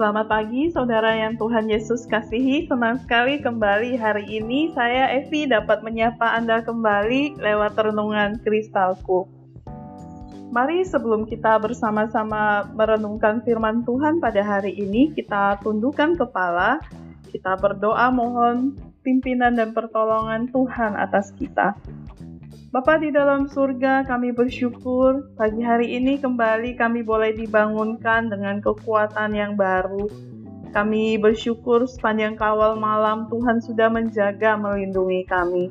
Selamat pagi saudara yang Tuhan Yesus kasihi. Senang sekali kembali hari ini saya Evi dapat menyapa Anda kembali lewat renungan kristalku. Mari sebelum kita bersama-sama merenungkan firman Tuhan pada hari ini, kita tundukkan kepala, kita berdoa mohon pimpinan dan pertolongan Tuhan atas kita. Bapa di dalam surga, kami bersyukur pagi hari ini kembali kami boleh dibangunkan dengan kekuatan yang baru. Kami bersyukur sepanjang kawal malam Tuhan sudah menjaga melindungi kami.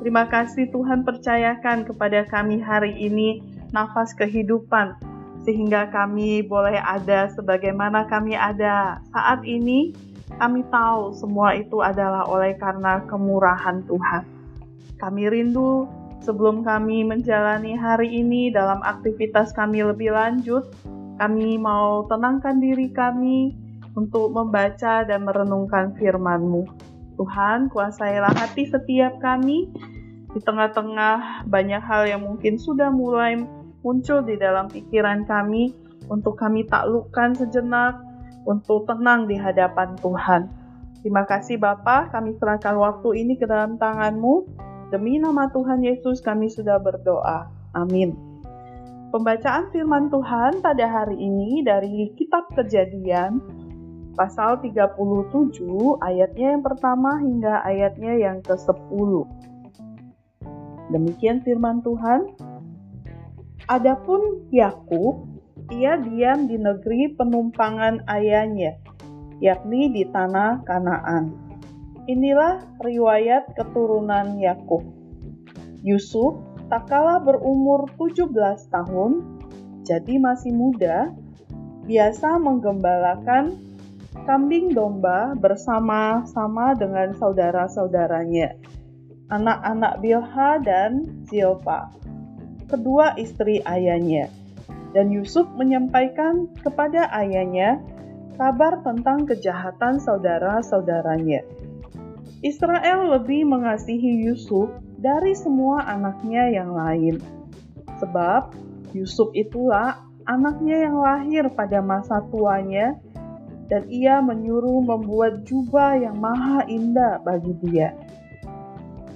Terima kasih Tuhan percayakan kepada kami hari ini nafas kehidupan sehingga kami boleh ada sebagaimana kami ada saat ini. Kami tahu semua itu adalah oleh karena kemurahan Tuhan. Kami rindu Sebelum kami menjalani hari ini dalam aktivitas kami lebih lanjut, kami mau tenangkan diri kami untuk membaca dan merenungkan firman-Mu. Tuhan, kuasailah hati setiap kami di tengah-tengah banyak hal yang mungkin sudah mulai muncul di dalam pikiran kami untuk kami taklukkan sejenak untuk tenang di hadapan Tuhan. Terima kasih Bapak, kami serahkan waktu ini ke dalam tangan-Mu. Demi nama Tuhan Yesus kami sudah berdoa. Amin. Pembacaan firman Tuhan pada hari ini dari kitab Kejadian pasal 37 ayatnya yang pertama hingga ayatnya yang ke-10. Demikian firman Tuhan. Adapun Yakub, ia diam di negeri penumpangan ayahnya, yakni di tanah Kanaan Inilah riwayat keturunan Yakub. Yusuf tak kalah berumur 17 tahun, jadi masih muda, biasa menggembalakan kambing domba bersama-sama dengan saudara-saudaranya, anak-anak Bilha dan Zilpa, kedua istri ayahnya. Dan Yusuf menyampaikan kepada ayahnya kabar tentang kejahatan saudara-saudaranya. Israel lebih mengasihi Yusuf dari semua anaknya yang lain, sebab Yusuf itulah anaknya yang lahir pada masa tuanya, dan ia menyuruh membuat jubah yang maha indah bagi dia.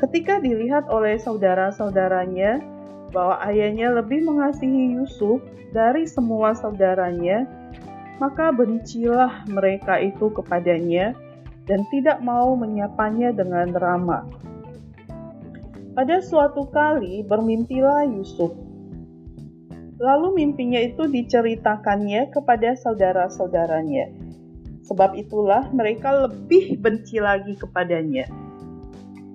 Ketika dilihat oleh saudara-saudaranya bahwa ayahnya lebih mengasihi Yusuf dari semua saudaranya, maka bencilah mereka itu kepadanya dan tidak mau menyapanya dengan ramah. Pada suatu kali bermimpilah Yusuf. Lalu mimpinya itu diceritakannya kepada saudara-saudaranya. Sebab itulah mereka lebih benci lagi kepadanya.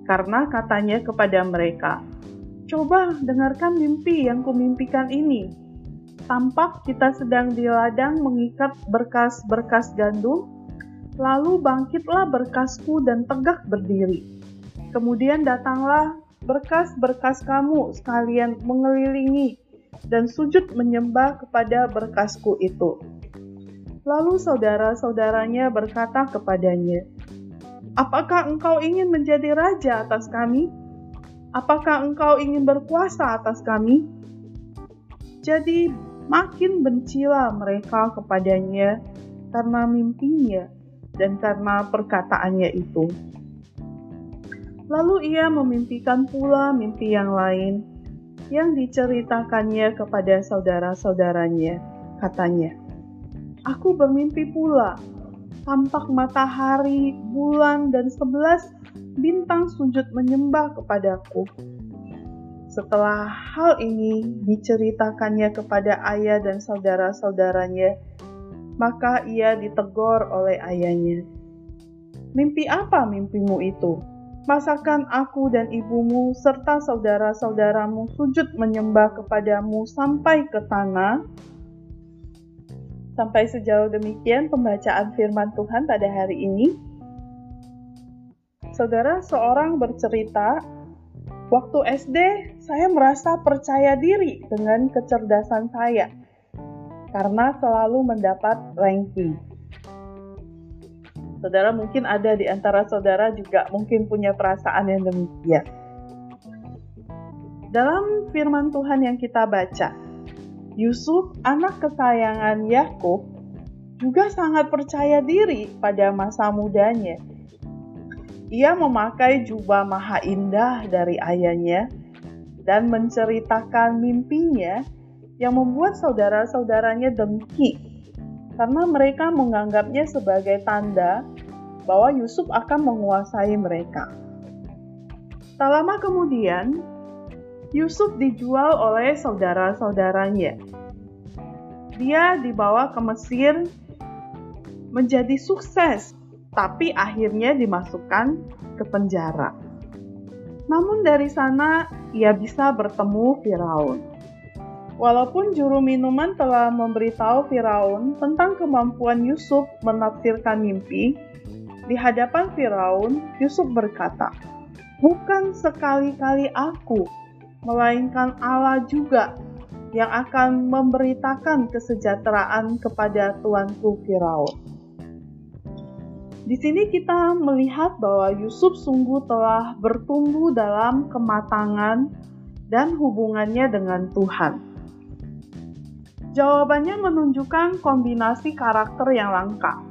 Karena katanya kepada mereka, Coba dengarkan mimpi yang kumimpikan ini. Tampak kita sedang di ladang mengikat berkas-berkas gandum Lalu bangkitlah berkasku dan tegak berdiri. Kemudian datanglah berkas-berkas kamu sekalian mengelilingi dan sujud menyembah kepada berkasku itu. Lalu saudara-saudaranya berkata kepadanya, Apakah engkau ingin menjadi raja atas kami? Apakah engkau ingin berkuasa atas kami? Jadi makin bencilah mereka kepadanya karena mimpinya dan karena perkataannya itu. Lalu ia memimpikan pula mimpi yang lain yang diceritakannya kepada saudara-saudaranya. Katanya, Aku bermimpi pula, tampak matahari, bulan, dan sebelas bintang sujud menyembah kepadaku. Setelah hal ini diceritakannya kepada ayah dan saudara-saudaranya, maka ia ditegur oleh ayahnya. Mimpi apa mimpimu itu? Masakan aku dan ibumu serta saudara-saudaramu sujud menyembah kepadamu sampai ke tanah? Sampai sejauh demikian pembacaan firman Tuhan pada hari ini. Saudara seorang bercerita, waktu SD saya merasa percaya diri dengan kecerdasan saya karena selalu mendapat ranking. Saudara mungkin ada di antara saudara juga mungkin punya perasaan yang demikian. Dalam firman Tuhan yang kita baca, Yusuf, anak kesayangan Yakub, juga sangat percaya diri pada masa mudanya. Ia memakai jubah maha indah dari ayahnya dan menceritakan mimpinya yang membuat saudara-saudaranya dengki karena mereka menganggapnya sebagai tanda bahwa Yusuf akan menguasai mereka. Tak lama kemudian, Yusuf dijual oleh saudara-saudaranya. Dia dibawa ke Mesir menjadi sukses, tapi akhirnya dimasukkan ke penjara. Namun dari sana ia bisa bertemu Firaun. Walaupun juru minuman telah memberitahu Firaun tentang kemampuan Yusuf menafsirkan mimpi, di hadapan Firaun, Yusuf berkata, "Bukan sekali-kali aku, melainkan Allah juga yang akan memberitakan kesejahteraan kepada tuanku Firaun." Di sini kita melihat bahwa Yusuf sungguh telah bertumbuh dalam kematangan dan hubungannya dengan Tuhan. Jawabannya menunjukkan kombinasi karakter yang lengkap,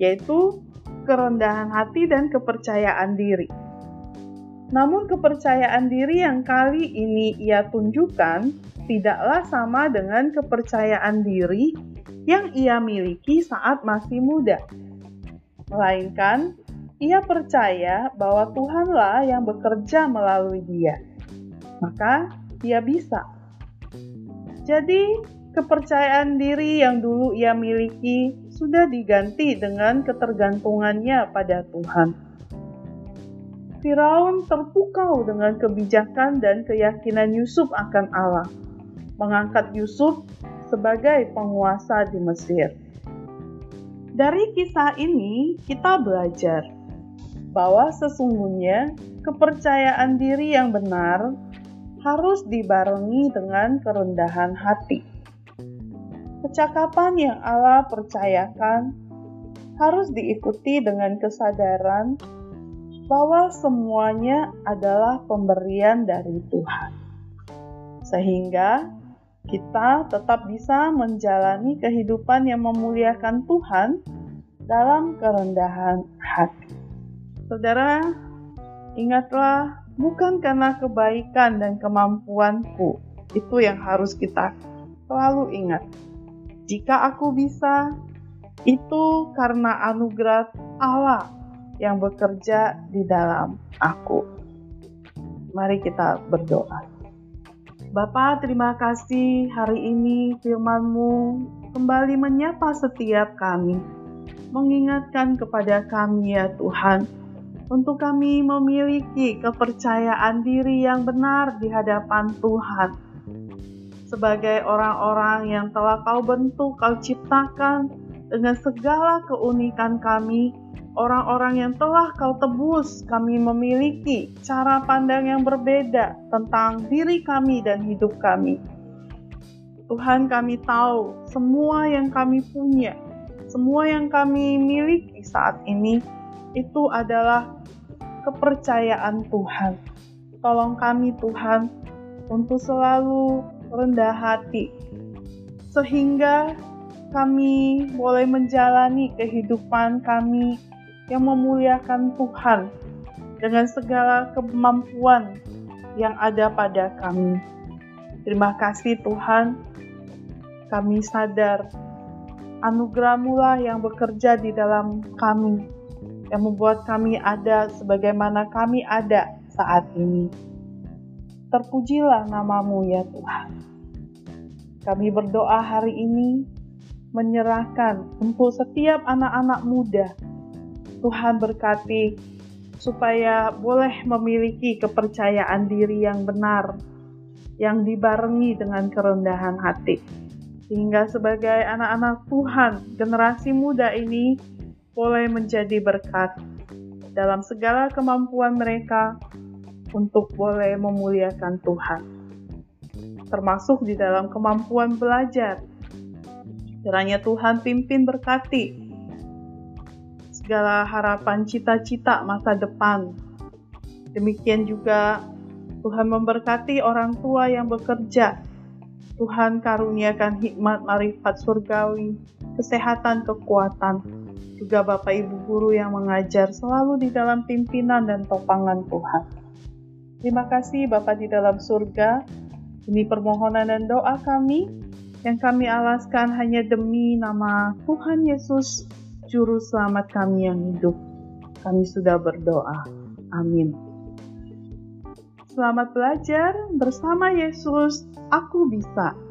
yaitu kerendahan hati dan kepercayaan diri. Namun, kepercayaan diri yang kali ini ia tunjukkan tidaklah sama dengan kepercayaan diri yang ia miliki saat masih muda melainkan ia percaya bahwa Tuhanlah yang bekerja melalui dia. Maka dia bisa. Jadi, kepercayaan diri yang dulu ia miliki sudah diganti dengan ketergantungannya pada Tuhan. Firaun terpukau dengan kebijakan dan keyakinan Yusuf akan Allah, mengangkat Yusuf sebagai penguasa di Mesir. Dari kisah ini, kita belajar bahwa sesungguhnya kepercayaan diri yang benar harus dibarengi dengan kerendahan hati. Kecakapan yang Allah percayakan harus diikuti dengan kesadaran bahwa semuanya adalah pemberian dari Tuhan, sehingga kita tetap bisa menjalani kehidupan yang memuliakan Tuhan dalam kerendahan hati. Saudara, ingatlah bukan karena kebaikan dan kemampuanku, itu yang harus kita selalu ingat. Jika aku bisa, itu karena anugerah Allah yang bekerja di dalam aku. Mari kita berdoa. Bapa, terima kasih hari ini firman-Mu kembali menyapa setiap kami, mengingatkan kepada kami ya Tuhan, untuk kami memiliki kepercayaan diri yang benar di hadapan Tuhan. Sebagai orang-orang yang telah Kau bentuk, Kau ciptakan dengan segala keunikan kami, orang-orang yang telah kau tebus, kami memiliki cara pandang yang berbeda tentang diri kami dan hidup kami. Tuhan, kami tahu semua yang kami punya, semua yang kami miliki saat ini itu adalah kepercayaan Tuhan. Tolong kami, Tuhan, untuk selalu rendah hati, sehingga kami boleh menjalani kehidupan kami yang memuliakan Tuhan dengan segala kemampuan yang ada pada kami. Terima kasih Tuhan, kami sadar anugerahmu lah yang bekerja di dalam kami, yang membuat kami ada sebagaimana kami ada saat ini. Terpujilah namamu ya Tuhan. Kami berdoa hari ini menyerahkan untuk setiap anak-anak muda Tuhan berkati supaya boleh memiliki kepercayaan diri yang benar, yang dibarengi dengan kerendahan hati. Sehingga sebagai anak-anak Tuhan, generasi muda ini boleh menjadi berkat dalam segala kemampuan mereka untuk boleh memuliakan Tuhan. Termasuk di dalam kemampuan belajar. Kiranya Tuhan pimpin berkati segala harapan cita-cita masa depan. Demikian juga Tuhan memberkati orang tua yang bekerja. Tuhan karuniakan hikmat marifat surgawi kesehatan, kekuatan. Juga Bapak Ibu guru yang mengajar selalu di dalam pimpinan dan topangan Tuhan. Terima kasih Bapak di dalam surga. Ini permohonan dan doa kami yang kami alaskan hanya demi nama Tuhan Yesus, Juru Selamat kami yang hidup. Kami sudah berdoa. Amin. Selamat belajar bersama Yesus. Aku bisa.